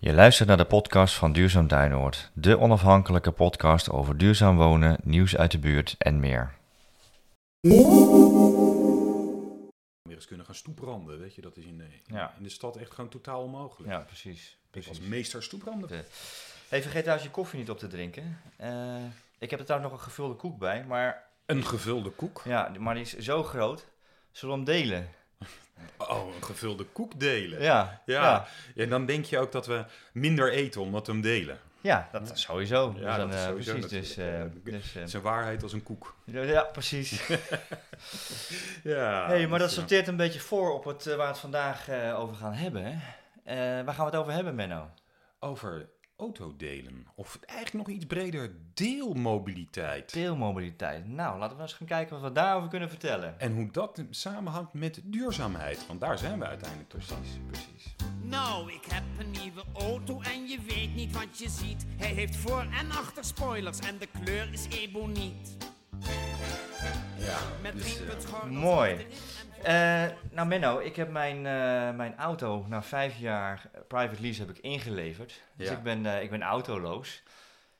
Je luistert naar de podcast van Duurzaam Duinoord, de onafhankelijke podcast over duurzaam wonen, nieuws uit de buurt en meer. Weer eens kunnen gaan stoepranden, weet je, dat is in de, Ja. in de stad echt gewoon totaal onmogelijk. Ja, precies. Ik als meester stoepranden. De- Hey, vergeet trouwens je koffie niet op te drinken. Eh, ik heb er trouwens nog een gevulde koek bij, maar, Een gevulde koek. ja, maar die is zo groot. Zullen we hem delen? Oh, een gevulde koek delen. Ja, Ja. ja. Ja, dan denk je ook dat we minder eten omdat we hem delen. Ja, dat is sowieso. Ja, Dus dan, dat is eh, sowieso precies. Dus, Ja, dus, Het is een waarheid als een koek. ja, precies. Ja. hey, maar dat dus, sorteert een beetje voor op het, waar we het vandaag over gaan hebben. waar gaan we het over hebben, Menno? over autodelen. Of eigenlijk nog iets breder, deelmobiliteit. Deelmobiliteit. Nou, laten we eens gaan kijken wat we daarover kunnen vertellen. En hoe dat samenhangt met duurzaamheid. Want daar zijn we uiteindelijk precies. precies. Nou, ik heb een nieuwe auto en je weet niet wat je ziet. Hij heeft voor- en achterspoilers en de kleur is eboniet. Ja, Met dus, eh, mooi. Eh, nou, Menno, ik heb mijn, eh, mijn auto na vijf jaar eh, private lease heb ik ingeleverd. Dus Ja. ik ben, ik ben autoloos.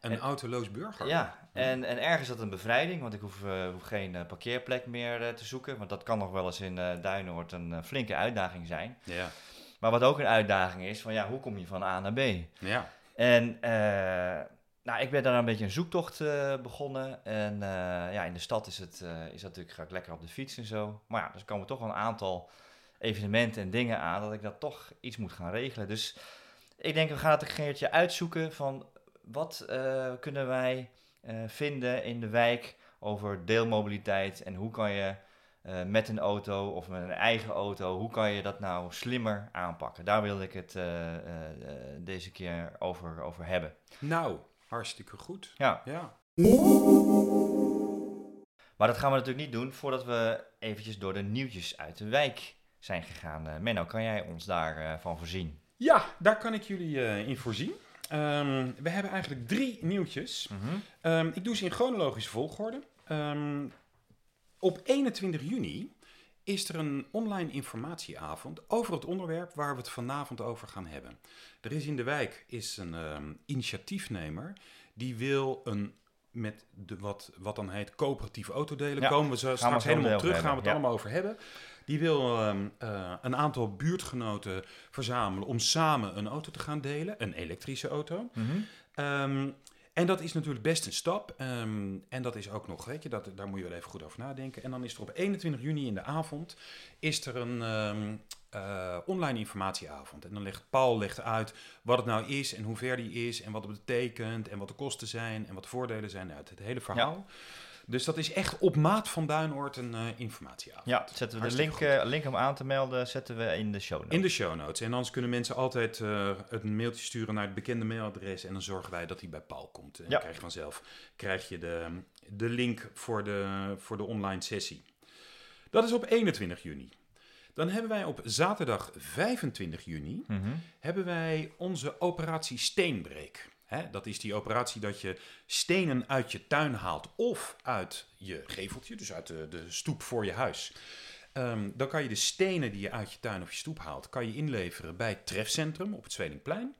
een en- autoloos burger. Ja, en, en ergens is dat een bevrijding, want ik hoef, hoef geen parkeerplek meer te zoeken. Want dat kan nog wel eens in Duinoord een flinke uitdaging zijn. Ja. Maar wat ook een uitdaging is, van ja, hoe kom je van A naar B? ja. En eh, nou, ik ben daar een beetje een zoektocht eh, begonnen. En eh, ja, in de stad is het eh, is natuurlijk, ga ik lekker op de fiets en zo. Maar ja, dus komen toch wel een aantal evenementen en dingen aan dat ik dat toch iets moet gaan regelen. Dus ik denk, we gaan het een keertje uitzoeken van wat kunnen wij vinden in de wijk over deelmobiliteit en hoe kan je met een auto of met een eigen auto, hoe kan je dat nou slimmer aanpakken? Daar wilde ik het deze keer over, over hebben. Nou, hartstikke goed. Ja, Ja. maar dat gaan we natuurlijk niet doen voordat we eventjes door de nieuwtjes uit de wijk zijn gegaan. Eh, Menno, kan jij ons daarvan van voorzien? Ja, daar kan ik jullie eh, in voorzien. Ehm, we hebben eigenlijk drie nieuwtjes. Ehm, ik doe ze in chronologische volgorde. Ehm, op 21 juni is er een online informatieavond over het onderwerp waar we het vanavond over gaan hebben. Er is in de wijk is een ehm, initiatiefnemer die wil een met de, wat, wat dan heet coöperatieve autodelen. Ja, komen we zo we straks zo helemaal terug, gaan we het allemaal over hebben. Die wil ehm, eh, een aantal buurtgenoten verzamelen om samen een auto te gaan delen, een elektrische auto. Ehm, en dat is natuurlijk best een stap. ehm, en dat is ook nog, weet je, dat, daar moet je wel even goed over nadenken. En dan is er op 21 juni in de avond is er een ehm, eh, online informatieavond. En dan legt Paul legt uit wat het nou is en hoe ver die is en wat het betekent en wat de kosten zijn en wat de voordelen zijn uit het hele verhaal. Dus dat is echt op maat van Duinoord een eh, informatieavond. Ja, zetten we de link, eh, link om aan te melden, zetten we in de show notes. In de show notes. En anders kunnen mensen altijd eh, een mailtje sturen naar het bekende mailadres. En dan zorgen wij dat die bij Paul komt. En Ja. dan krijg je vanzelf krijg je de, de link voor de, voor de online sessie. Dat is op 21 juni. Dan hebben wij op zaterdag 25 juni Mhm. hebben wij onze operatie Steenbreek. Hè, dat is die operatie dat je stenen uit je tuin haalt of uit je geveltje, dus uit de, de stoep voor je huis. Ehm, dan kan je de stenen die je uit je tuin of je stoep haalt, kan je inleveren bij het trefcentrum op het Zwelingplein.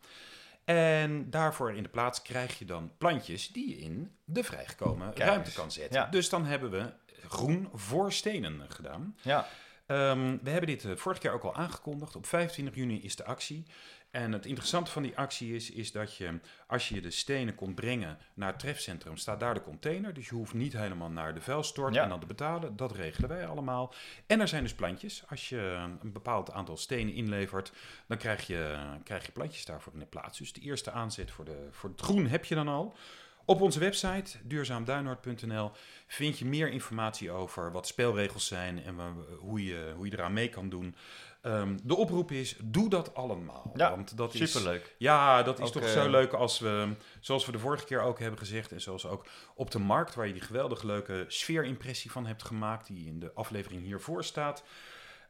En daarvoor in de plaats krijg je dan plantjes die je in de vrijgekomen Kijk ruimte kan zetten. Ja. Dus dan hebben we groen voor stenen gedaan. Ja, Ehm, we hebben dit eh, vorige keer ook al aangekondigd. Op 25 juni is de actie. En het interessante van die actie is, is dat je, als je de stenen komt brengen naar het trefcentrum, staat daar de container. Dus je hoeft niet helemaal naar de vuilstort Ja. en dan te betalen. Dat regelen wij allemaal. En er zijn dus plantjes. Als je een bepaald aantal stenen inlevert, dan krijg je, krijg je plantjes daarvoor in de plaats. Dus de eerste aanzet voor, de, voor het groen heb je dan al. Op onze website duurzaamduinoord.nl vind je meer informatie over wat spelregels zijn en hoe je, hoe je eraan mee kan doen. Ehm, de oproep is, doe dat allemaal. Ja, want dat is, superleuk. ja, dat is Ook, toch eh, zo leuk als we, zoals we de vorige keer ook hebben gezegd, en zoals ook op de markt, waar je die geweldig leuke sfeerimpressie van hebt gemaakt, die in de aflevering hiervoor staat.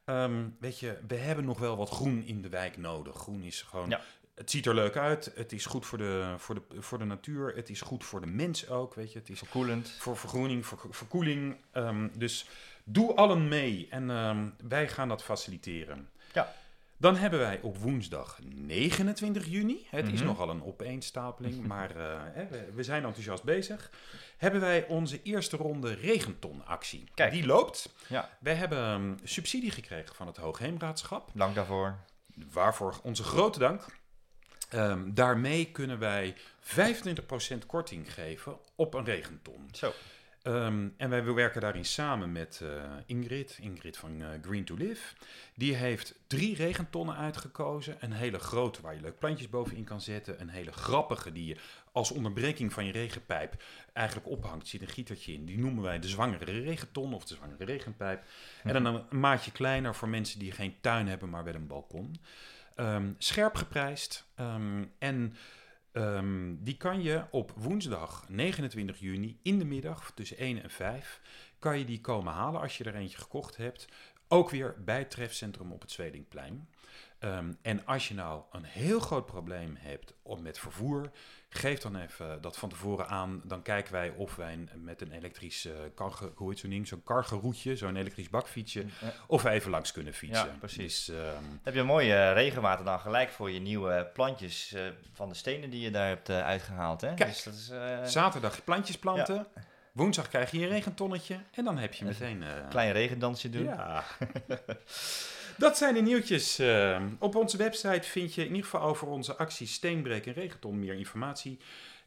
Ehm, weet je, we hebben nog wel wat groen in de wijk nodig. Groen is gewoon. Ja. Het ziet er leuk uit. Het is goed voor de, voor, de, voor de natuur. Het is goed voor de mens ook. Weet je, het is Verkoelend. voor vergroening, voor verkoeling. Ehm, dus doe allen mee en ehm, wij gaan dat faciliteren. Ja. Dan hebben wij op woensdag 29 juni, het is Mhm. nogal een opeenstapeling, maar eh, we, we zijn enthousiast bezig, hebben wij onze eerste ronde regentonactie. Kijk. Die loopt. Ja, Wij hebben um, subsidie gekregen van het Hoogheemraadschap, dank daarvoor. waarvoor onze grote dank. Ehm, daarmee kunnen wij 25% korting geven op een regenton. Zo. Ehm, en wij werken daarin samen met eh, Ingrid, Ingrid van eh, Green to Live. Die heeft drie regentonnen uitgekozen. Een hele grote waar je leuk plantjes bovenin kan zetten. Een hele grappige die je als onderbreking van je regenpijp eigenlijk ophangt. Er zit een gietertje in. Die noemen wij de zwangere regenton of de zwangere regenpijp. En dan een, een maatje kleiner voor mensen die geen tuin hebben, maar wel een balkon. Ehm, scherp geprijsd. Ehm, en Ehm, die kan je op woensdag 29 juni in de middag tussen 1 en 5 kan je die komen halen als je er eentje gekocht hebt. Ook weer bij het trefcentrum op het Zwedingplein. Ehm, en als je nou een heel groot probleem hebt om met vervoer, geef dan even dat van tevoren aan. Dan kijken wij of wij met een elektrisch, hoe heet zo'n ding, zo'n elektrisch bakfietsje, Ja. of wij even langs kunnen fietsen. Ja, precies. Dus, ehm, Heb je een mooie eh, regenwater dan gelijk voor je nieuwe plantjes eh, van de stenen die je daar hebt eh, uitgehaald, hè? Kijk. Dus dat is, Zaterdag je plantjes planten. Woensdag krijg je een regentonnetje. En dan heb je meteen... een klein regendansje doen. Ja. Dat zijn de nieuwtjes. eh. op onze website vind je in ieder geval over onze actie Steenbreek en Regenton meer informatie.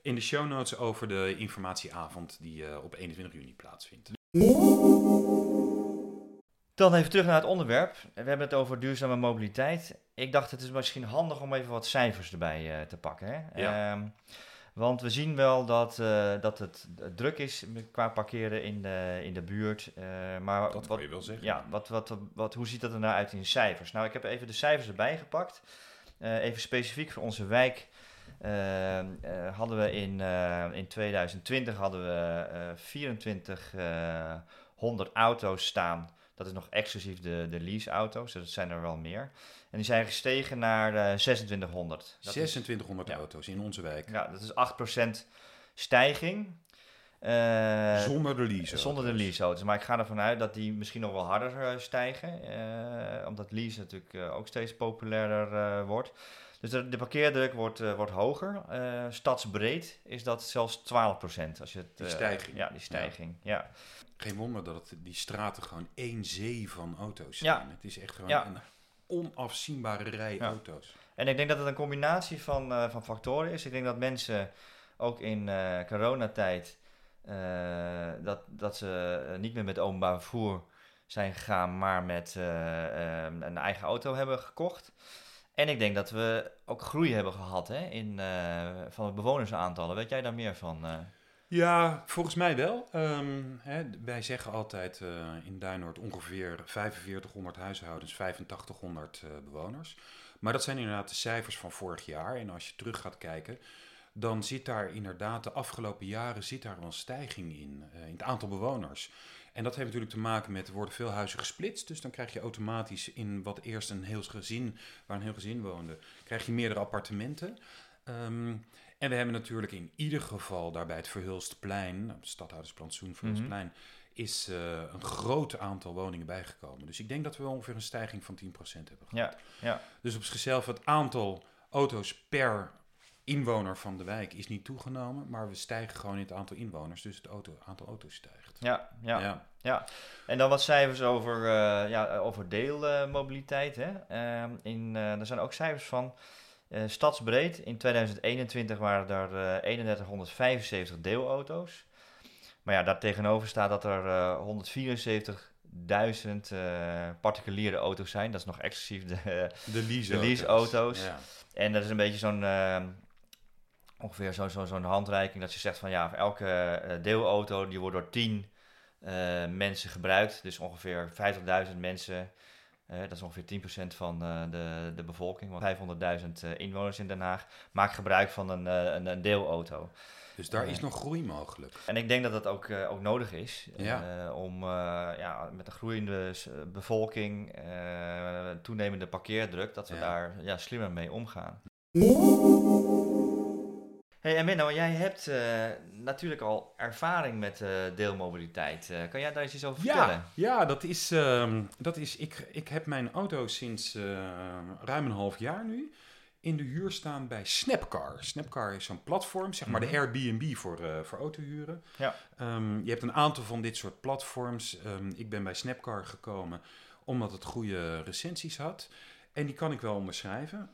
In de show notes over de informatieavond die eh, op 21 juni plaatsvindt. Dan even terug naar het onderwerp. We hebben het over duurzame mobiliteit. Ik dacht het is misschien handig om even wat cijfers erbij eh, te pakken. Hè? Ja. Want we zien wel dat, eh, dat het druk is qua parkeren in de, in de buurt. eh, maar Dat wil wat, je wel zeggen. ja, wat, wat, wat, hoe ziet dat er nou uit in cijfers? Nou, ik heb even de cijfers erbij gepakt. Eh, even specifiek voor onze wijk. hadden we in, in 2020 hadden we eh 2400 auto's staan. Dat is nog exclusief de, de leaseauto's, dus dat zijn er wel meer. En die zijn gestegen naar eh 2600. Dat is- 2600 ja. auto's in onze wijk. ja, dat is 8% stijging. Eh, Zonder de lease. zonder de leaseauto's. Maar ik ga ervan uit dat die misschien nog wel harder eh, stijgen. eh, omdat lease natuurlijk eh, ook steeds populairder eh, wordt. Dus de, de parkeerdruk wordt, eh, wordt hoger. Eh, stadsbreed is dat zelfs 12%. Als je het, Die eh, stijging. Ja, die stijging. Ja. Geen wonder dat het, die straten gewoon één zee van auto's Ja. zijn. Het is echt gewoon Ja. een onafzienbare rij Ja. auto's. En ik denk dat het een combinatie van, eh, van factoren is. Ik denk dat mensen ook in eh, coronatijd eh, dat, dat ze niet meer met openbaar vervoer zijn gegaan, maar met eh, eh, een eigen auto hebben gekocht. En ik denk dat we ook groei hebben gehad hè, in, van het bewonersaantallen. Weet jij daar meer van? Ja, volgens mij wel. Ehm, hè, wij zeggen altijd eh, in Duinoord ongeveer 4500 huishoudens, 8500 eh, bewoners. Maar dat zijn inderdaad de cijfers van vorig jaar. En als je terug gaat kijken, dan zit daar inderdaad de afgelopen jaren zit daar een stijging in, eh, in het aantal bewoners. En dat heeft natuurlijk te maken met, er worden veel huizen gesplitst. Dus dan krijg je automatisch in wat eerst een heel gezin, waar een heel gezin woonde, krijg je meerdere appartementen. Ehm, en we hebben natuurlijk in ieder geval daarbij het Verhulstplein, stadhoudersplantsoen Verhulstplein, is eh, een groot aantal woningen bijgekomen. Dus ik denk dat we ongeveer een stijging van 10% hebben gehad. Ja, ja. Dus op zichzelf het aantal auto's per inwoner van de wijk is niet toegenomen, maar we stijgen gewoon in het aantal inwoners, dus het auto, aantal auto's stijgt. Ja, ja, ja. ja. En dan wat cijfers over, eh, ja, over deelmobiliteit. hè. Ehm, in, eh, er zijn ook cijfers van stadsbreed. In 2021 waren er eh 3175 deelauto's. Maar ja, daar tegenover staat dat er eh 174.000 eh, particuliere auto's zijn. Dat is nog exclusief de, De lease De leaseauto's. Ja. en dat is een beetje zo'n, eh, ongeveer zo, zo, zo'n handreiking dat je zegt van ja, voor elke eh, deelauto die wordt door 10 eh, mensen gebruikt, dus ongeveer 50.000 mensen, eh, dat is ongeveer 10% van eh, de, de bevolking, want 500.000 eh, inwoners in Den Haag maken gebruik van een, eh, een, een deelauto. Dus daar is nog groei mogelijk. En ik denk dat dat ook, eh, ook nodig is Ja. eh, om eh, ja, met een groeiende bevolking, eh, toenemende parkeerdruk, dat we Ja. daar ja, slimmer mee omgaan. Hey, en Menno, jij hebt uh, natuurlijk al ervaring met uh, deelmobiliteit. Uh, kan jij daar eens iets over ja, vertellen? Ja, dat is, um, dat is ik, ik heb mijn auto sinds ruim een half jaar nu in de huur staan bij Snapcar. Snapcar is zo'n platform, zeg maar de Airbnb voor, voor autohuren. Ja. Um, je hebt een aantal van dit soort platforms. Um, ik ben bij Snapcar gekomen omdat het goede recensies had. En die kan ik wel onderschrijven.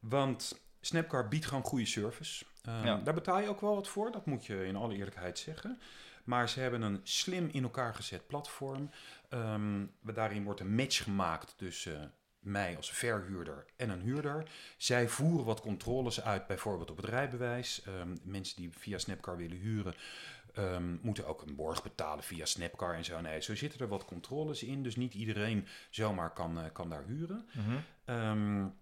want Snapcar biedt gewoon goede service. Um, Daar betaal je ook wel wat voor, dat moet je in alle eerlijkheid zeggen. Maar ze hebben een slim in elkaar gezet platform. Um, daarin wordt een match gemaakt tussen mij als verhuurder en een huurder. Zij voeren wat controles uit, bijvoorbeeld op het rijbewijs. Um, mensen die via Snapcar willen huren, um, moeten ook een borg betalen via Snapcar en zo. Nee, zo zitten er wat controles in, dus niet iedereen zomaar kan, uh, kan daar huren. Mm -hmm.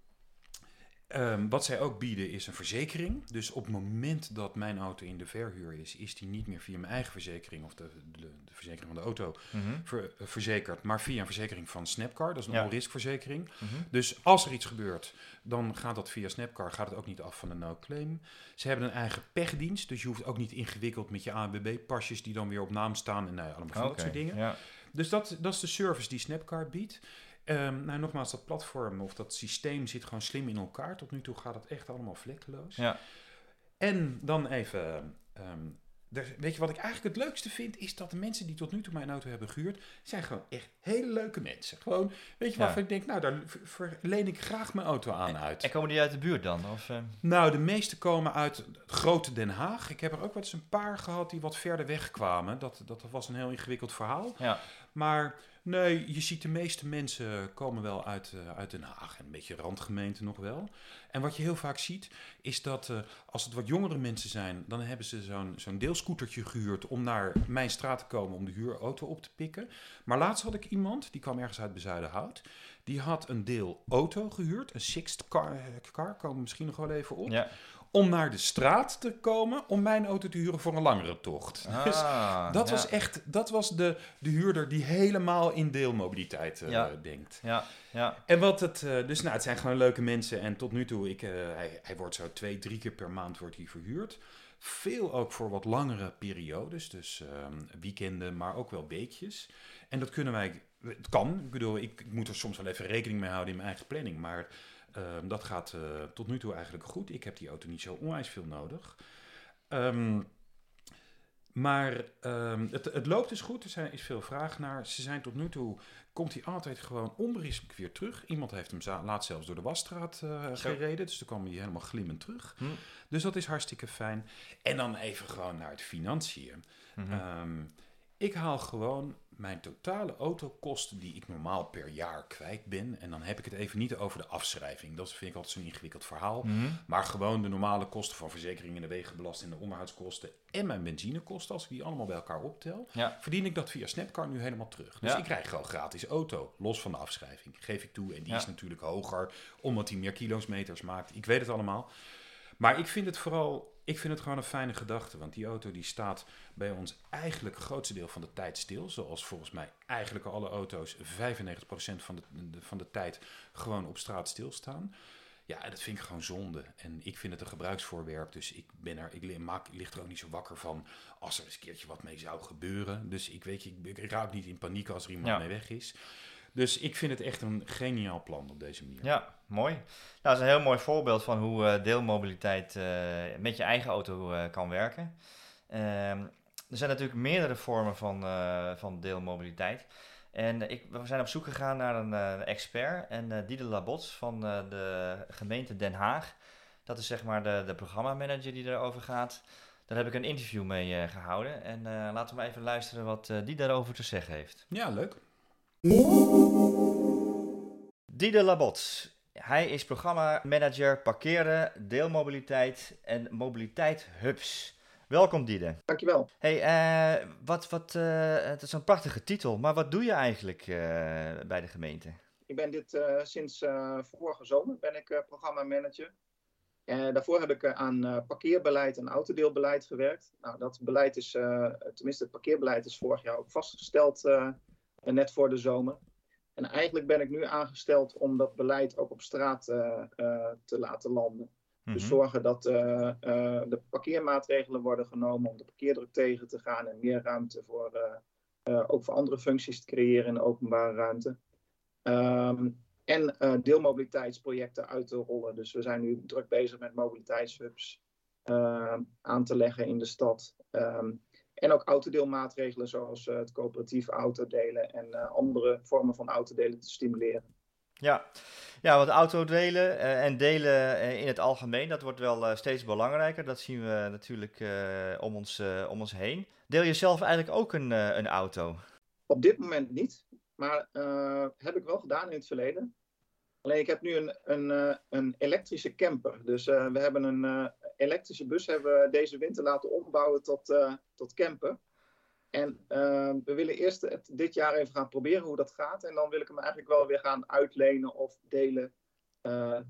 Um, wat zij ook bieden is een verzekering. Dus op het moment dat mijn auto in de verhuur is, is die niet meer via mijn eigen verzekering of de, de, de verzekering van de auto mm -hmm. ver, uh, verzekerd, maar via een verzekering van Snapcar. Dat is een Ja. all-risk verzekering. Mm -hmm. Dus als er iets gebeurt, dan gaat dat via Snapcar, gaat het ook niet af van de no-claim. Ze hebben een eigen pechdienst, dus je hoeft ook niet ingewikkeld met je ANWB-pasjes die dan weer op naam staan en nou, ja, allemaal van dat soort dingen. Ja. Dus dat, dat is de service die Snapcar biedt. Um, nou, nogmaals, dat platform of dat systeem zit gewoon slim in elkaar. Tot nu toe gaat het echt allemaal vlekkeloos. Ja. En dan even. Um, er, weet je wat ik eigenlijk het leukste vind? Is dat de mensen die tot nu toe mijn auto hebben gehuurd. zijn gewoon echt hele leuke mensen. Gewoon, weet je Ja. waarvan ik denk, nou, daar ver- verleen ik graag mijn auto aan uit. En komen die uit de buurt dan? Of, eh, Nou, de meeste komen uit het grote Den Haag. Ik heb er ook wel eens een paar gehad die wat verder weg kwamen. Dat, dat was een heel ingewikkeld verhaal. ja. Maar nee, je ziet de meeste mensen komen wel uit, eh, uit Den Haag en een beetje randgemeente nog wel. En wat je heel vaak ziet, is dat eh, als het wat jongere mensen zijn, dan hebben ze zo'n zo'n deelscootertje gehuurd om naar mijn straat te komen om de huurauto op te pikken. Maar laatst had ik iemand, die kwam ergens uit Bezuidenhout, die had een deel auto gehuurd, een sixth car, car komen we misschien nog wel even op, ja. Om naar de straat te komen om mijn auto te huren voor een langere tocht. Dus Ah, dat ja. was echt, dat was de, de huurder die helemaal in deelmobiliteit eh, Ja. denkt. Ja, ja. En wat het, eh, dus nou, het zijn gewoon leuke mensen. En tot nu toe, ik, eh, hij, hij wordt zo twee, drie keer per maand wordt hij verhuurd. Veel ook voor wat langere periodes, dus ehm, weekenden, maar ook wel weekjes. En dat kunnen wij, het kan. Ik bedoel, ik, ik moet er soms wel even rekening mee houden in mijn eigen planning. Maar ehm, dat gaat eh, tot nu toe eigenlijk goed. Ik heb die auto niet zo onwijs veel nodig. Ehm, maar ehm, het, het loopt dus goed. Er zijn, is veel vraag naar. Ze zijn tot nu toe. Komt hij altijd gewoon onberispelijk weer terug. Iemand heeft hem laatst zelfs door de wasstraat eh, gereden. Dus toen kwam hij helemaal glimmend terug. Hm. Dus dat is hartstikke fijn. En dan even gewoon naar het financiën. Mhm. Ik haal gewoon mijn totale autokosten die ik normaal per jaar kwijt ben. En dan heb ik het even niet over de afschrijving. Dat vind ik altijd zo'n ingewikkeld verhaal. Mhm. Maar gewoon de normale kosten van verzekeringen, de wegenbelasting, de onderhoudskosten en mijn benzinekosten, als ik die allemaal bij elkaar optel, Ja. verdien ik dat via Snapcar nu helemaal terug. Dus Ja. ik krijg gewoon gratis auto, los van de afschrijving, geef ik toe. En die Ja. is natuurlijk hoger, omdat hij meer kilometers maakt. Ik weet het allemaal. Maar ik vind het vooral, ik vind het gewoon een fijne gedachte. Want die auto die staat bij ons eigenlijk het grootste deel van de tijd stil. Zoals volgens mij eigenlijk alle auto's 95% van de, de- van de tijd gewoon op straat stilstaan. Ja, dat vind ik gewoon zonde. En ik vind het een gebruiksvoorwerp. Dus ik, ben er, ik, maak, ik lig er ook niet zo wakker van als er eens een keertje wat mee zou gebeuren. Dus ik weet ik, ik raak niet in paniek als er iemand Ja. mee weg is. Dus ik vind het echt een geniaal plan op deze manier. Ja, mooi. Nou, dat is een heel mooi voorbeeld van hoe eh, deelmobiliteit eh, met je eigen auto eh, kan werken. Ehm, er zijn natuurlijk meerdere vormen van, eh, van deelmobiliteit. En ik, we zijn op zoek gegaan naar een eh, expert. En eh Diede Labots van eh, de gemeente Den Haag. Dat is zeg maar de, de programmamanager die erover gaat. Daar heb ik een interview mee eh, gehouden. En eh, laten we maar even luisteren wat eh, die daarover te zeggen heeft. Ja, leuk. Diede Labots. Hij is programmamanager parkeren, deelmobiliteit en mobiliteit hubs. Welkom Diede. Dankjewel. Hey, eh, wat, wat, eh, het is een prachtige titel, maar wat doe je eigenlijk eh, bij de gemeente? Ik ben dit sinds vorige zomer ben ik programmamanager. Uh, daarvoor heb ik uh, aan uh, parkeerbeleid en autodeelbeleid gewerkt. Nou, dat beleid is, uh, tenminste het parkeerbeleid is vorig jaar ook vastgesteld, uh, net voor de zomer. En eigenlijk ben ik nu aangesteld om dat beleid ook op straat uh, te laten landen. Dus Mhm. zorgen dat eh, eh, de parkeermaatregelen worden genomen om de parkeerdruk tegen te gaan en meer ruimte voor, eh, eh, ook voor andere functies te creëren in de openbare ruimte. Ehm, en eh, deelmobiliteitsprojecten uit te rollen. Dus we zijn nu druk bezig met mobiliteitshubs aan te leggen in de stad. Ehm, en ook autodeelmaatregelen zoals eh, het coöperatief autodelen en eh, andere vormen van autodelen te stimuleren. Ja, ja want autodelen eh, en delen in het algemeen, dat wordt wel steeds belangrijker. Dat zien we natuurlijk om, ons, om ons heen. Deel je zelf eigenlijk ook een, een auto? Op dit moment niet, maar heb ik wel gedaan in het verleden. Alleen ik heb nu een, een, een elektrische camper. Dus we hebben een elektrische bus hebben we deze winter laten ombouwen tot, eh, tot camper. En eh, we willen eerst het, dit jaar even gaan proberen hoe dat gaat. En dan wil ik hem eigenlijk wel weer gaan uitlenen of delen. Eh,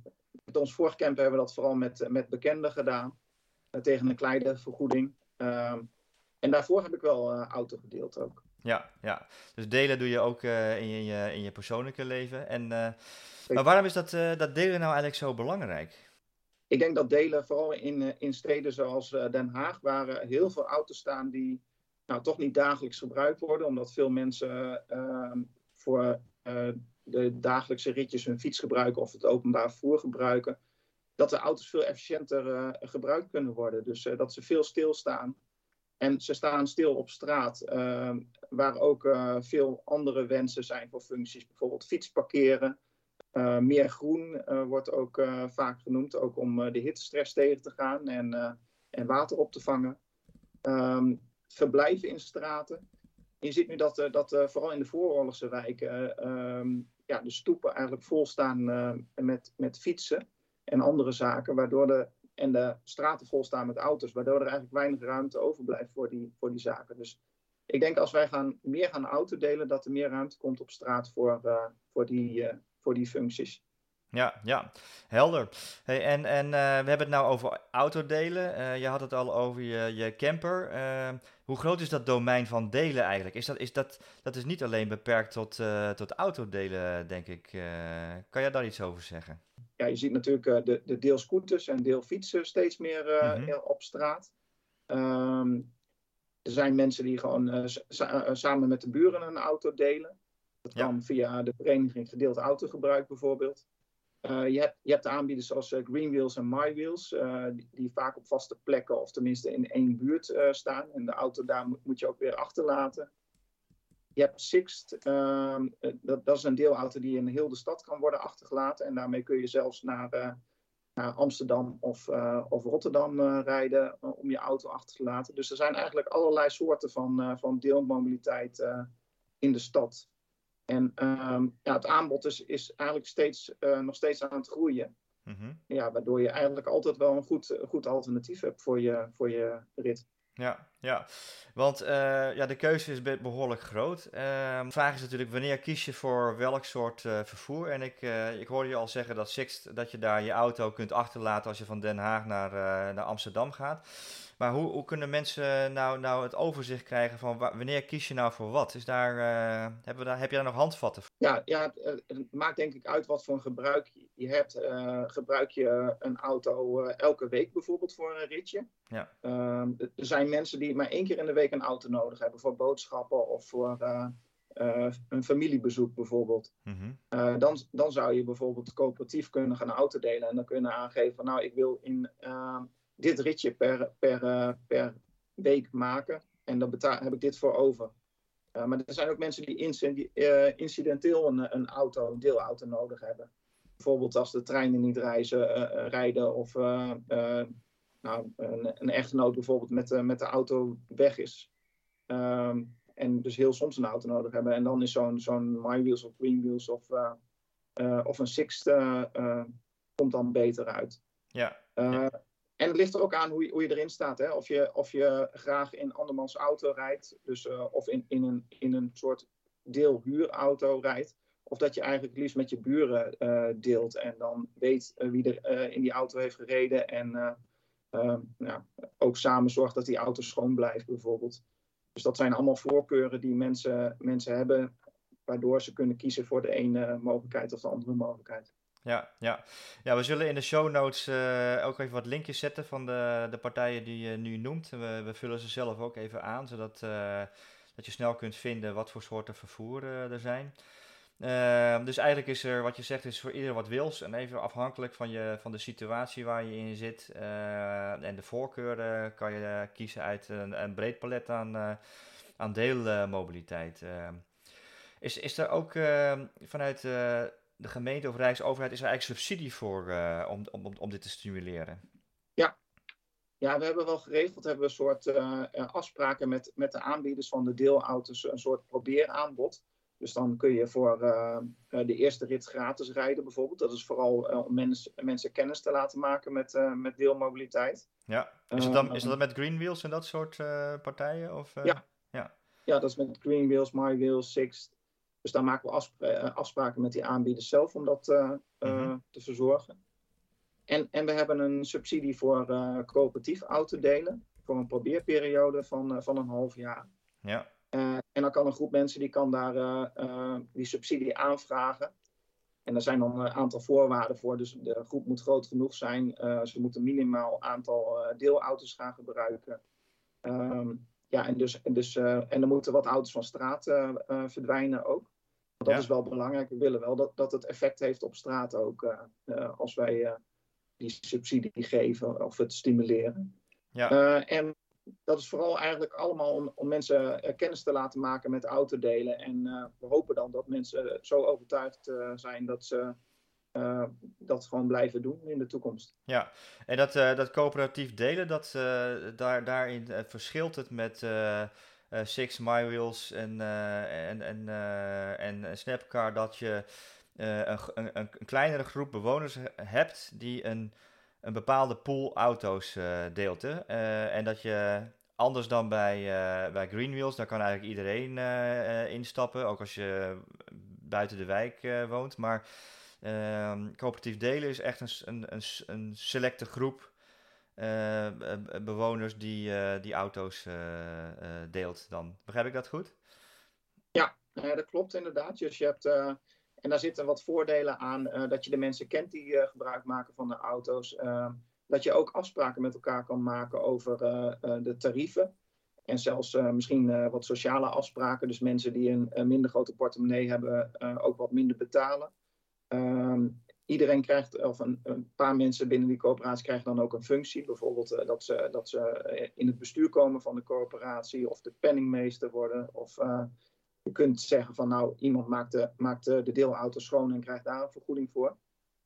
met ons vorige camper hebben we dat vooral met, met bekenden gedaan. eh, tegen een kleine vergoeding. Ehm, en daarvoor heb ik wel eh, auto gedeeld ook. Ja, ja. Dus delen doe je ook eh, in, je, in je, persoonlijke leven. En, eh, maar waarom is dat, eh, dat delen nou eigenlijk zo belangrijk? Ik denk dat delen, vooral in, eh, in steden zoals eh, Den Haag, waar eh, heel veel auto's staan die nou, toch niet dagelijks gebruikt worden, omdat veel mensen eh, voor de dagelijkse ritjes hun fiets gebruiken of het openbaar vervoer gebruiken, dat de auto's veel efficiënter gebruikt kunnen worden. Dus dat ze veel stilstaan. En ze staan stil op straat, eh, waar ook veel andere wensen zijn voor functies, bijvoorbeeld fietsparkeren. Uh, meer groen uh, wordt ook uh, vaak genoemd, ook om de hittestress tegen te gaan en, en water op te vangen. Um, verblijven in straten. Je ziet nu dat, dat vooral in de vooroorlogse wijken um, ja, de stoepen eigenlijk vol staan met, met fietsen en andere zaken, waardoor de, en de straten vol staan met auto's, waardoor er eigenlijk weinig ruimte overblijft voor die, voor die zaken. Dus ik denk als wij gaan, meer gaan autodelen, dat er meer ruimte komt op straat voor, voor die voor die functies. Ja, ja, helder. Hey, en en uh, we hebben het nou over autodelen. Uh, je had het al over je, je camper. Uh, hoe groot is dat domein van delen eigenlijk? Is dat, is dat, dat is niet alleen beperkt tot, tot autodelen, denk ik. kan jij daar iets over zeggen? Ja, je ziet natuurlijk de, de deelscooters en deelfietsen steeds meer mm -hmm. op straat. Um, er zijn mensen die gewoon sa samen met de buren een auto delen. Dat kan via de vereniging gedeeld autogebruik bijvoorbeeld. Uh, je, hebt, je hebt de aanbieders zoals uh, Greenwheels en MyWheels, uh, die, vaak op vaste plekken of tenminste in één buurt staan. En de auto daar moet, moet, je ook weer achterlaten. Je hebt Sixt, ehm, dat, dat, is een deelauto die in heel de stad kan worden achtergelaten. En daarmee kun je zelfs naar, naar Amsterdam of, of Rotterdam rijden om je auto achter te laten. Dus er zijn eigenlijk allerlei soorten van, van deelmobiliteit in de stad. En um, ja, het aanbod is, is eigenlijk steeds, uh, nog steeds aan het groeien. Mm -hmm. ja, waardoor je eigenlijk altijd wel een goed, goed alternatief hebt voor je, voor je rit. Ja, ja. want uh, ja, de keuze is behoorlijk groot. Uh, de vraag is natuurlijk wanneer kies je voor welk soort uh, vervoer. En ik, ik hoorde je al zeggen dat Sixt, dat je daar je auto kunt achterlaten als je van Den Haag naar, naar Amsterdam gaat. Maar hoe, hoe kunnen mensen nou, nou het overzicht krijgen van wanneer kies je nou voor wat? Is daar, hebben we daar, heb je daar nog handvatten voor? Ja, ja het, maakt denk ik uit wat voor een gebruik je hebt. Gebruik je een auto elke week bijvoorbeeld voor een ritje? Ja. er zijn mensen die maar één keer in de week een auto nodig hebben voor boodschappen of voor een familiebezoek bijvoorbeeld. Mm -hmm. dan, dan zou je bijvoorbeeld coöperatief kunnen gaan autodelen en dan kunnen aangeven van nou ik wil in dit ritje per, per, per week maken. En dan betaal, heb ik dit voor over. Maar er zijn ook mensen die incident, incidenteel een, een auto, een deelauto nodig hebben. Bijvoorbeeld als de treinen niet reizen, rijden of nou, een, een, echtgenoot bijvoorbeeld met, de, met de auto weg is. Um, en dus heel soms een auto nodig hebben. En dan is zo'n zo'n MyWheels of Greenwheels of, of een Sixt komt dan beter uit. Ja. ja. En het ligt er ook aan hoe je, hoe je erin staat. Hè? Of, je, of je graag in andermans auto rijdt, dus, of in, in, een, in een soort deelhuurauto rijdt. Of dat je eigenlijk liefst met je buren deelt en dan weet wie er in die auto heeft gereden. En ja, ook samen zorgt dat die auto schoon blijft, bijvoorbeeld. Dus dat zijn allemaal voorkeuren die mensen, mensen hebben, waardoor ze kunnen kiezen voor de ene mogelijkheid of de andere mogelijkheid. Ja, ja. ja, we zullen in de show notes ook even wat linkjes zetten van de, de partijen die je nu noemt. We, we vullen ze zelf ook even aan, zodat dat je snel kunt vinden wat voor soorten vervoer er zijn. Ehm, dus eigenlijk is er, wat je zegt, is voor ieder wat wils. En even afhankelijk van, je, van de situatie waar je in zit. Uh, en de voorkeuren kan je kiezen uit een, breed palet aan, uh, aan deelmobiliteit. Ehm, is, is er ook ehm, vanuit de gemeente of Rijksoverheid is er eigenlijk subsidie voor eh, om, om, om dit te stimuleren? Ja. Ja, we hebben wel geregeld, hebben we een soort afspraken met, met de aanbieders van de deelauto's, een soort probeeraanbod. Dus dan kun je voor uh, de eerste rit gratis rijden bijvoorbeeld. Dat is vooral uh, om mens, mensen kennis te laten maken met, uh, met deelmobiliteit. Ja, is, het dan, is dat met Green Wheels en dat soort partijen? Of, ja. ja. ja, dat is met Green Wheels, My Wheels, Sixt. Dus daar maken we afspra afspraken met die aanbieders zelf om dat mm -hmm. te verzorgen. En, en we hebben een subsidie voor coöperatief autodelen. Voor een probeerperiode van, van een half jaar. Ja. Uh, en dan kan een groep mensen die kan daar uh, uh, die subsidie aanvragen. En er zijn dan een aantal voorwaarden voor. Dus de groep moet groot genoeg zijn. ze moeten minimaal aantal deelauto's gaan gebruiken. Um, ja, en, dus, en, dus, en er moeten wat auto's van straat verdwijnen ook. Want dat ja. is wel belangrijk. We willen wel dat, dat het effect heeft op straat ook. als wij die subsidie geven of het stimuleren. Ja. en dat is vooral eigenlijk allemaal om, om mensen uh, kennis te laten maken met autodelen. En uh, we hopen dan dat mensen zo overtuigd zijn dat ze dat gewoon blijven doen in de toekomst. Ja, en dat, dat coöperatief delen, dat, daar, daarin verschilt het met Six, MyWheels en, en, en, en Snapcar dat je een, een, een kleinere groep bewoners hebt die een een bepaalde pool auto's uh, deelt. Hè? Uh, en dat je anders dan bij, uh, bij Greenwheels, daar kan eigenlijk iedereen instappen, ook als je buiten de wijk woont. Maar ehm, coöperatief delen is echt een, een, een selecte groep bewoners die die auto's deelt dan. Begrijp ik dat goed? Ja, dat klopt inderdaad. Dus je hebt en daar zitten wat voordelen aan uh, dat je de mensen kent die uh, gebruik maken van de auto's. Uh, dat je ook afspraken met elkaar kan maken over de tarieven. En zelfs misschien wat sociale afspraken. Dus mensen die een, een minder grote portemonnee hebben, ook wat minder betalen. Ehm, iedereen krijgt, of een, een, paar mensen binnen die coöperatie krijgen dan ook een functie. Bijvoorbeeld dat, ze, dat ze in het bestuur komen van de coöperatie of de penningmeester worden. Of je kunt zeggen van nou, iemand maakt de, maakt de, de deelauto schoon en krijgt daar een vergoeding voor.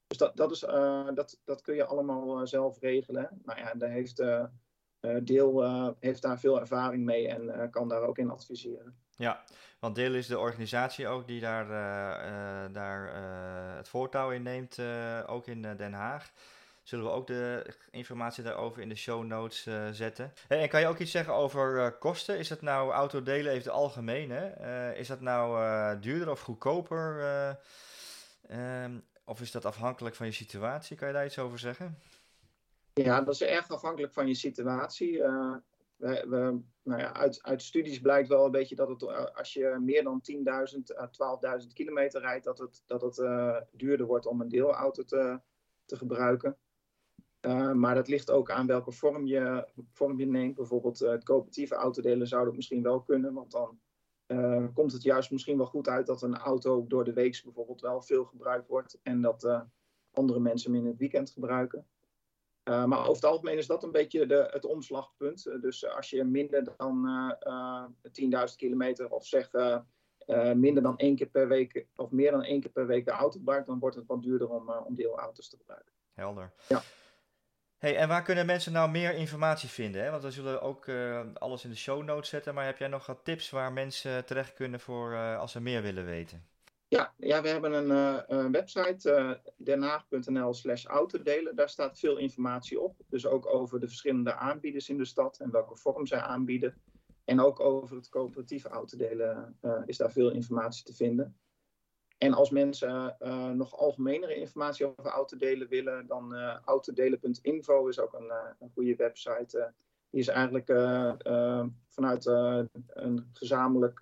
Dus dat, dat, is, uh, dat, dat kun je allemaal uh, zelf regelen. Nou ja, daar heeft uh, Deel heeft daar veel ervaring mee en kan daar ook in adviseren. Ja, want Deel is de organisatie ook die daar, daar het voortouw in neemt, ook in Den Haag zullen we ook de informatie daarover in de show notes uh, zetten. En kan je ook iets zeggen over uh, kosten? Is het nou autodelen even? Hè? Uh, is dat nou duurder of goedkoper? Um, of is dat afhankelijk van je situatie? Kan je daar iets over zeggen? Ja, dat is erg afhankelijk van je situatie. We, we, nou ja, uit, uit studies blijkt wel een beetje dat het, als je meer dan 10.000 à 12.000 kilometer rijdt, dat het, dat het duurder wordt om een deelauto te, te gebruiken. Uh, maar dat ligt ook aan welke vorm je, vorm je neemt. Bijvoorbeeld uh, het coöperatieve autodelen zou dat misschien wel kunnen. Want dan uh, komt het juist misschien wel goed uit dat een auto door de week bijvoorbeeld wel veel gebruikt wordt. En dat andere mensen hem in het weekend gebruiken. maar over het algemeen is dat een beetje de, het omslagpunt. dus als je minder dan 10.000 kilometer of zeg minder dan één keer per week of meer dan één keer per week de auto gebruikt, dan wordt het wat duurder om, om deelauto's te gebruiken. Helder. Ja. Hey, en waar kunnen mensen nou meer informatie vinden? Hè? Want we zullen ook uh, alles in de show notes zetten. Maar heb jij nog wat tips waar mensen terecht kunnen voor uh, als ze meer willen weten? Ja, ja we hebben een, uh, een website, denhaag.nl slash autodelen. Daar staat veel informatie op. Dus ook over de verschillende aanbieders in de stad en welke vorm zij aanbieden. En ook over het coöperatieve autodelen is daar veel informatie te vinden. En als mensen uh, nog algemenere informatie over autodelen willen, dan uh, autodelen.info is ook een, uh, een goede website. die is eigenlijk vanuit een gezamenlijk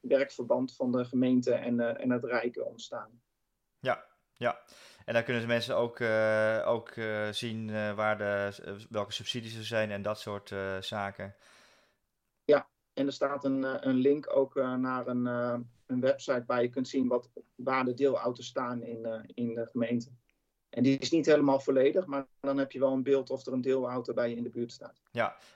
werkverband van de gemeente en, en het Rijken ontstaan. Ja, ja. En dan kunnen mensen ook, eh, ook eh, zien eh, waar de, eh, welke subsidies er zijn en dat soort eh, zaken. En er staat een, eh, een link ook eh, naar een, eh, een website waar je kunt zien wat, waar de deelauto's staan in, eh, in de gemeente. En die is niet helemaal volledig, maar dan heb je wel een beeld of er een deelauto bij je in de buurt staat.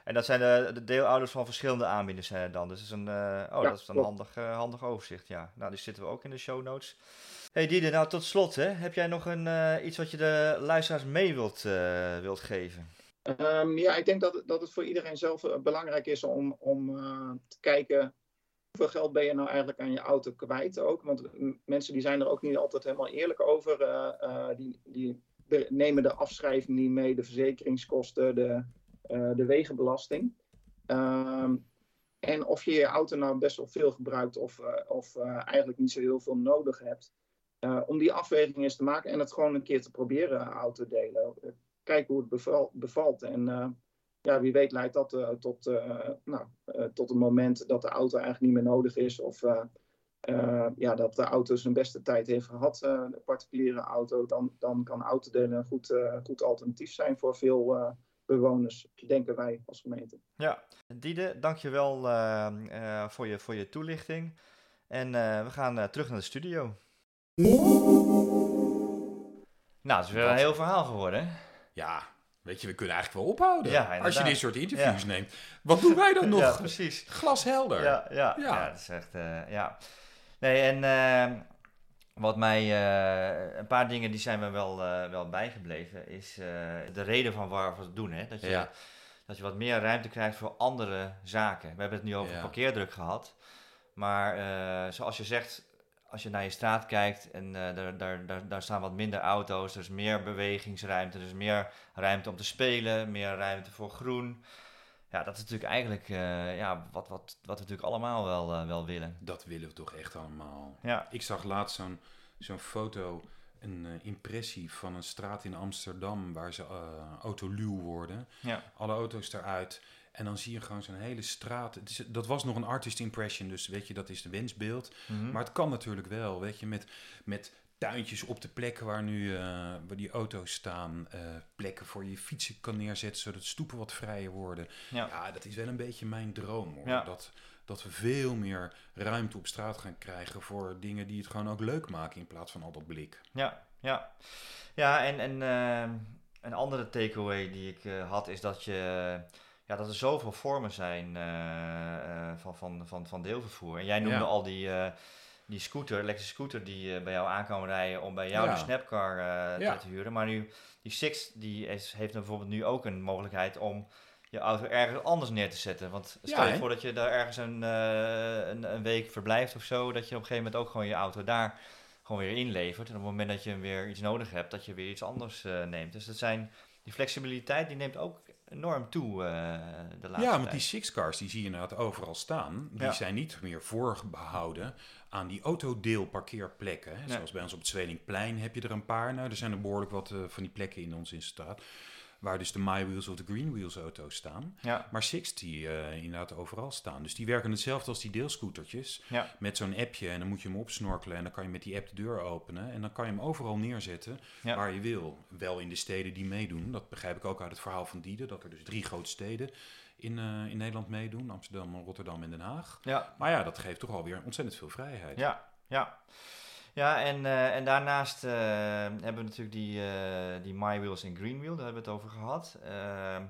En dat zijn de, de deelouders van verschillende aanbieders zijn het dan. Dus dat is een, eh, oh, Ja, dat is een klopt. handig, eh, handig overzicht. Ja, nou, die zitten we ook in de show notes. Hey Diede, nou tot slot, hè. heb jij nog een, eh, iets wat je de luisteraars mee wilt, eh, wilt geven? Ehm, ja, ik denk dat, het- dat het voor iedereen zelf eh, belangrijk is om, om eh, te kijken hoeveel geld ben je nou eigenlijk aan je auto kwijt ook. Want mm, mensen die zijn er ook niet altijd helemaal eerlijk over. eh, eh, die, die nemen de afschrijving niet mee, de verzekeringskosten, de, eh, de wegenbelasting. Ehm, en of je je auto nou best wel veel gebruikt of, of eigenlijk niet zo heel veel nodig hebt. Om die afweging eens te maken en het gewoon een keer te proberen, autodelen kijken hoe het beval- bevalt. Ja, wie weet leidt dat eh, tot, eh, nou, eh, tot een moment dat de auto eigenlijk niet meer nodig is. Of eh, eh, ja, dat de auto zijn beste tijd heeft gehad, eh, de particuliere auto. Dan, dan kan autodelen een goed, eh, goed alternatief zijn voor veel eh, bewoners, denken wij als gemeente. Ja, Diede, dankjewel eh eh voor, je, voor je toelichting. En eh, we gaan eh, terug naar de studio. Nou, het is weer een heel verhaal geworden. Ja, weet je, we kunnen eigenlijk wel ophouden. Ja, als je dit soort interviews Ja. neemt. Wat doen wij dan nog? Ja, precies. Glashelder. Ja, ja, ja. Dat is echt, eh, ja. Nee, en eh, wat mij, eh, een paar dingen die zijn me wel, wel bijgebleven, is de reden van waar we het doen. Hè? Dat, je, dat je wat meer ruimte krijgt voor andere zaken. We hebben het nu over parkeerdruk gehad. Maar zoals je zegt, als je naar je straat kijkt en eh, daar, daar, daar, daar staan wat minder auto's, er is meer bewegingsruimte, er is meer ruimte om te spelen, meer ruimte voor groen. Ja, dat is natuurlijk eigenlijk eh, ja, wat, wat, wat we natuurlijk allemaal wel, eh, wel willen. Dat willen we toch echt allemaal. Ja, Ik zag laatst zo'n zo'n foto, een impressie van een straat in Amsterdam waar ze autoluw worden. ja, Alle auto's eruit. En dan zie je gewoon zo'n hele straat. Het is, dat was nog een artist impression, dus weet je, dat is de wensbeeld. mhm. Maar het kan natuurlijk wel, weet je, met, met tuintjes op de plekken waar nu eh, waar die auto's staan. eh, plekken voor je fietsen kan neerzetten, zodat stoepen wat vrijer worden. ja. Ja, dat is wel een beetje mijn droom hoor. Ja. Dat, dat we veel meer ruimte op straat gaan krijgen voor dingen die het gewoon ook leuk maken in plaats van al dat blik. Ja, ja. Ja, en, en eh, een andere takeaway die ik had is dat, je, ja, dat er zoveel vormen zijn eh, eh, van, van, van, van deelvervoer. En jij noemde Ja. al die, eh, die scooter, elektrische scooter die bij jou aan kan rijden om bij jou Ja. de Snapcar te- Ja. te huren. Maar nu, die Six die is, heeft bijvoorbeeld nu ook een mogelijkheid om je auto ergens anders neer te zetten. Want stel je voor dat je daar ergens een, een, een week verblijft of zo, dat je op een gegeven moment ook gewoon je auto daar gewoon weer inlevert. En op het moment dat je weer iets nodig hebt, dat je weer iets anders neemt. Dus dat zijn, die flexibiliteit die neemt ook enorm toe eh, de laatste Ja, want die six cars die zie je inderdaad overal staan. Die Ja. zijn niet meer voorbehouden aan die autodeelparkeerplekken. hè. Nee. Zoals bij ons op het Zwelingplein heb je er een paar. Nou, er zijn er behoorlijk wat eh, van die plekken in ons in straat. Waar dus de My Wheels of de Green Wheels auto's staan. Ja, Maar Six die eh, inderdaad overal staan. Dus die werken hetzelfde als die deelscootertjes. ja, Met zo'n appje en dan moet je hem opsnorkelen. En dan kan je met die app de deur openen. En dan kan je hem overal neerzetten Ja. waar je wil. Wel in de steden die meedoen. Dat begrijp ik ook uit het verhaal van Diede. Dat er dus drie grote steden in, eh, in Nederland meedoen. Amsterdam, Rotterdam en Den Haag. ja, Maar ja, dat geeft toch alweer ontzettend veel vrijheid. ja, ja. Ja, en, eh, en daarnaast eh, hebben we natuurlijk die, eh, die My Wheels en Green Wheel, daar hebben we het over gehad. Ehm,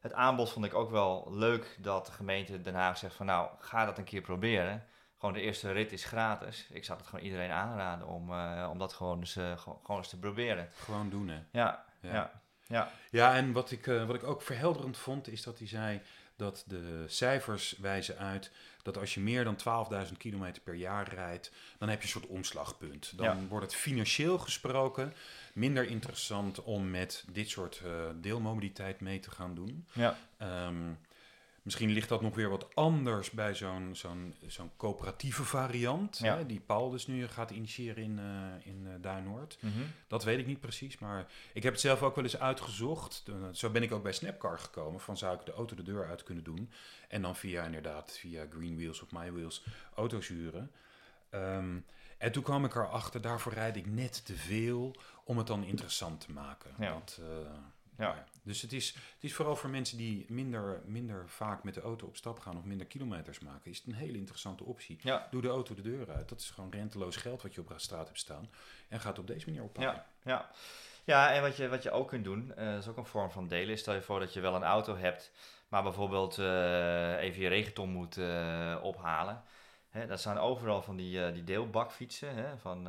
het aanbod vond ik ook wel leuk dat de gemeente Den Haag zegt van nou, ga dat een keer proberen. Gewoon de eerste rit is gratis. Ik zou het gewoon iedereen aanraden om, om dat gewoon eens, gewoon, eens te proberen. Gewoon doen, hè. Ja, Ja. ja, ja. Ja, en wat ik, wat ik ook verhelderend vond, is dat hij zei dat de cijfers wijzen uit dat als je meer dan 12.000 kilometer per jaar rijdt, dan heb je een soort omslagpunt. Dan Ja. wordt het financieel gesproken minder interessant om met dit soort eh, deelmobiliteit mee te gaan doen. ja. Ehm, misschien ligt dat nog weer wat anders bij zo'n zo'n zo'n coöperatieve variant, Ja. hè, die Paul dus nu gaat initiëren in, eh in eh, Duinoord. Mhm. Dat weet ik niet precies, maar ik heb het zelf ook wel eens uitgezocht. Zo ben ik ook bij Snapcar gekomen. Van zou ik de auto de deur uit kunnen doen. En dan via inderdaad, via Green Wheels of My Wheels auto's huren. Ehm, En toen kwam ik erachter, daarvoor rijd ik net te veel om het dan interessant te maken. Ja. Dat, Ja. Dus het is, het is vooral voor mensen die minder, minder vaak met de auto op stap gaan of minder kilometers maken, is het een hele interessante optie. Ja. Doe de auto de deur uit. Dat is gewoon renteloos geld wat je op straat hebt staan. En gaat op deze manier oppakken. Ja, ja. ja en wat je, wat je ook kunt doen, dat is ook een vorm van delen. Stel je voor dat je wel een auto hebt, maar bijvoorbeeld eh, even je regenton moet eh, ophalen. Hè, dat zijn overal van die, die deelbakfietsen, hè, van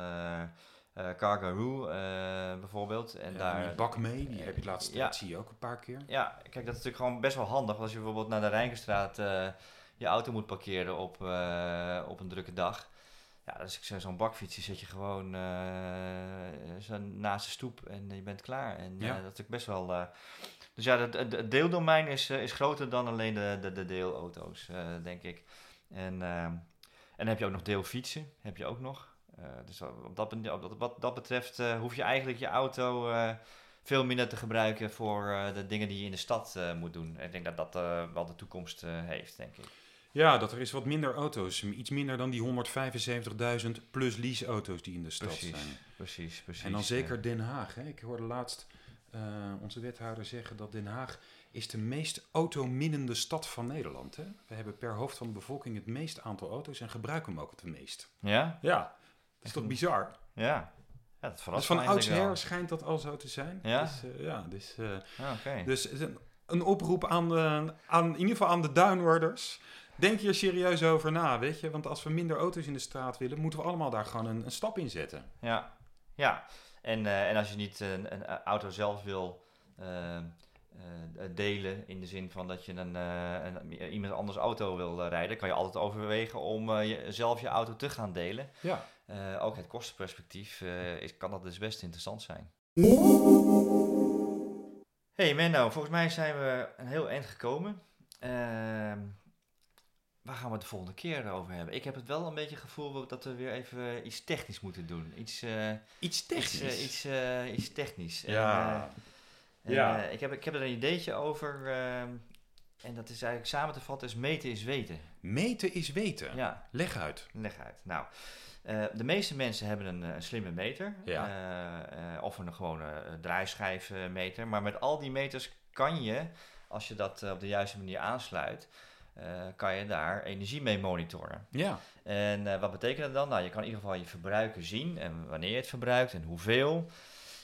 eh eh, Cargaroo eh, bijvoorbeeld. En En daar, die bak mee, die heb je laatst, Ja. dat zie je ook een paar keer. Ja, kijk, dat is natuurlijk gewoon best wel handig. Als je bijvoorbeeld naar de Rijnkenstraat eh, je auto moet parkeren op, eh, op een drukke dag. Ja, is zo- zo'n bakfietsje zit je gewoon eh, zo naast de stoep en je bent klaar. En Ja. eh, dat is natuurlijk best wel... eh, dus ja, het, deeldomein is, eh, is groter dan alleen de, de, de deelauto's, eh, denk ik. En, en dan heb je ook nog deelfietsen, heb je ook nog. Eh, dus op dat, ben- op dat, wat dat betreft eh, hoef je eigenlijk je auto eh, veel minder te gebruiken voor de dingen die je in de stad moet doen. Ik denk dat dat wel de toekomst heeft, denk ik. Ja, dat er is wat minder auto's. Iets minder dan die 175.000 plus leaseauto's die in de stad Precies, zijn. precies, precies. En dan zeker Den Haag. Hè. Ik hoorde laatst onze wethouder zeggen dat Den Haag is de meest autominnende stad van Nederland. Hè. We hebben per hoofd van de bevolking het meeste aantal auto's en gebruiken hem ook het meest. Ja? Ja, is toch een- bizar? Ja. ja dat Dus verrast van me eigenlijk oudsher schijnt dat al zo te zijn. Ja? Dus, eh, ja, dus, eh, Ja, oké. dus het is een, een oproep aan, de, aan, in ieder geval aan de downwarders. Denk hier serieus over na, weet je. Want als we minder auto's in de straat willen, moeten we allemaal daar gewoon een, een stap in zetten. Ja, ja. En, eh, en als je niet een, een auto zelf wil eh, eh, delen, in de zin van dat je een, eh, een, iemand anders auto wil eh, rijden, kan je altijd overwegen om eh, je, zelf je auto te gaan delen. Ja. Eh, ook het kostenperspectief eh, is, kan dat dus best interessant zijn. Hey Menno, volgens mij zijn we een heel eind gekomen. Ehm, waar gaan we het de volgende keer over hebben? Ik heb het wel een beetje het gevoel dat we weer even iets technisch moeten doen. Iets, eh, Iets technisch. eh, iets, eh, iets technisch. En, Ja. eh, en, Ja. eh, ik, heb, ik heb er een ideetje over. ehm, en dat is eigenlijk samen te vatten, is meten is weten. Meten is weten. Ja, Leg uit. leg uit. Nou, eh, de meeste mensen hebben een, eh, een slimme meter. Ja. of een gewone draaischijfmeter. Maar met al die meters kan je, als je dat op de juiste manier aansluit, kan je daar energie mee monitoren. Ja. En wat betekent dat dan? Nou, je kan in ieder geval je verbruiken zien en wanneer je het verbruikt en hoeveel.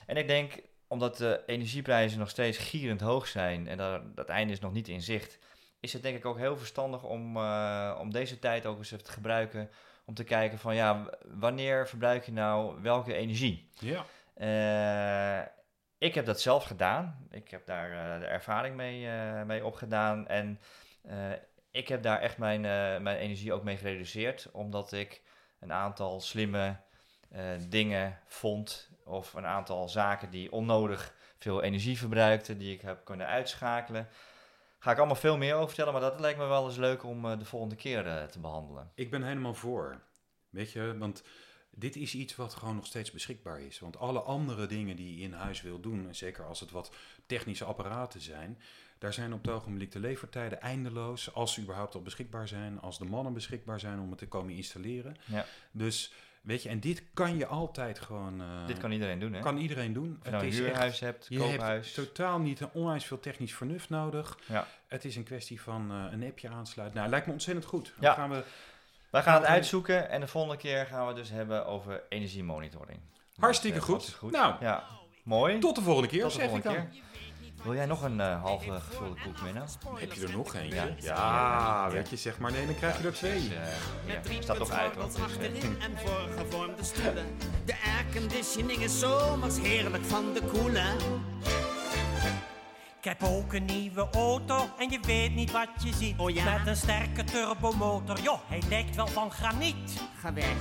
En ik denk, omdat de energieprijzen nog steeds gierend hoog zijn en dat, dat einde is nog niet in zicht, is het denk ik ook heel verstandig om, eh, om deze tijd ook eens even te gebruiken om te kijken van ja, wanneer verbruik je nou welke energie? Ja. Eh, ik heb dat zelf gedaan. Ik heb daar eh, de ervaring mee, mee opgedaan. En ik heb daar echt mijn, mijn energie ook mee gereduceerd. Omdat ik een aantal slimme dingen vond. Of een aantal zaken die onnodig veel energie verbruikten. Die ik heb kunnen uitschakelen. Ga ik allemaal veel meer over vertellen. Maar dat lijkt me wel eens leuk om eh, de volgende keer eh, te behandelen. Ik ben helemaal voor. Weet je, want dit is iets wat gewoon nog steeds beschikbaar is. Want alle andere dingen die je in huis wil doen, en zeker als het wat technische apparaten zijn, daar zijn op het ogenblik de levertijden eindeloos. Als ze überhaupt al beschikbaar zijn, als de mannen beschikbaar zijn om het te komen installeren. Ja. Dus weet je, en dit kan je altijd gewoon. eh, Dit kan iedereen doen, hè? kan iedereen doen. Of je nou een is huurhuis hebt, je koophuis. hebt totaal niet een onwijs veel technisch vernuft nodig. Ja. Het is een kwestie van eh, een appje aansluiten. Nou, lijkt me ontzettend goed. Dan Ja. gaan we Wij gaan het uitzoeken en de volgende keer gaan we het dus hebben over energiemonitoring. Hartstikke Dus, eh, goed. dat goed. Nou, Ja, mooi. tot de volgende keer, Tot de zeg ik volgende dan. keer. Wil jij nog een eh, halve gevulde koek nou? Heb je er nog eentje? Ja. Ja, weet je, zeg maar nee, dan krijg je er twee. Dus, eh, ja, staat toch uit hoor. puntgordels Dus, eh, achterin en voorgevormde stoelen. De airconditioning is zomers heerlijk van de koelen. Ik heb ook een nieuwe auto en je weet niet wat je ziet. Oh ja? Met een sterke turbomotor, joh, hij lijkt wel van graniet. Ga weg.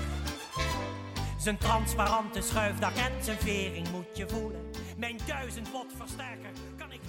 Zijn transparante schuifdak en zijn vering moet je voelen. Mijn 1000 watt versterker kan ik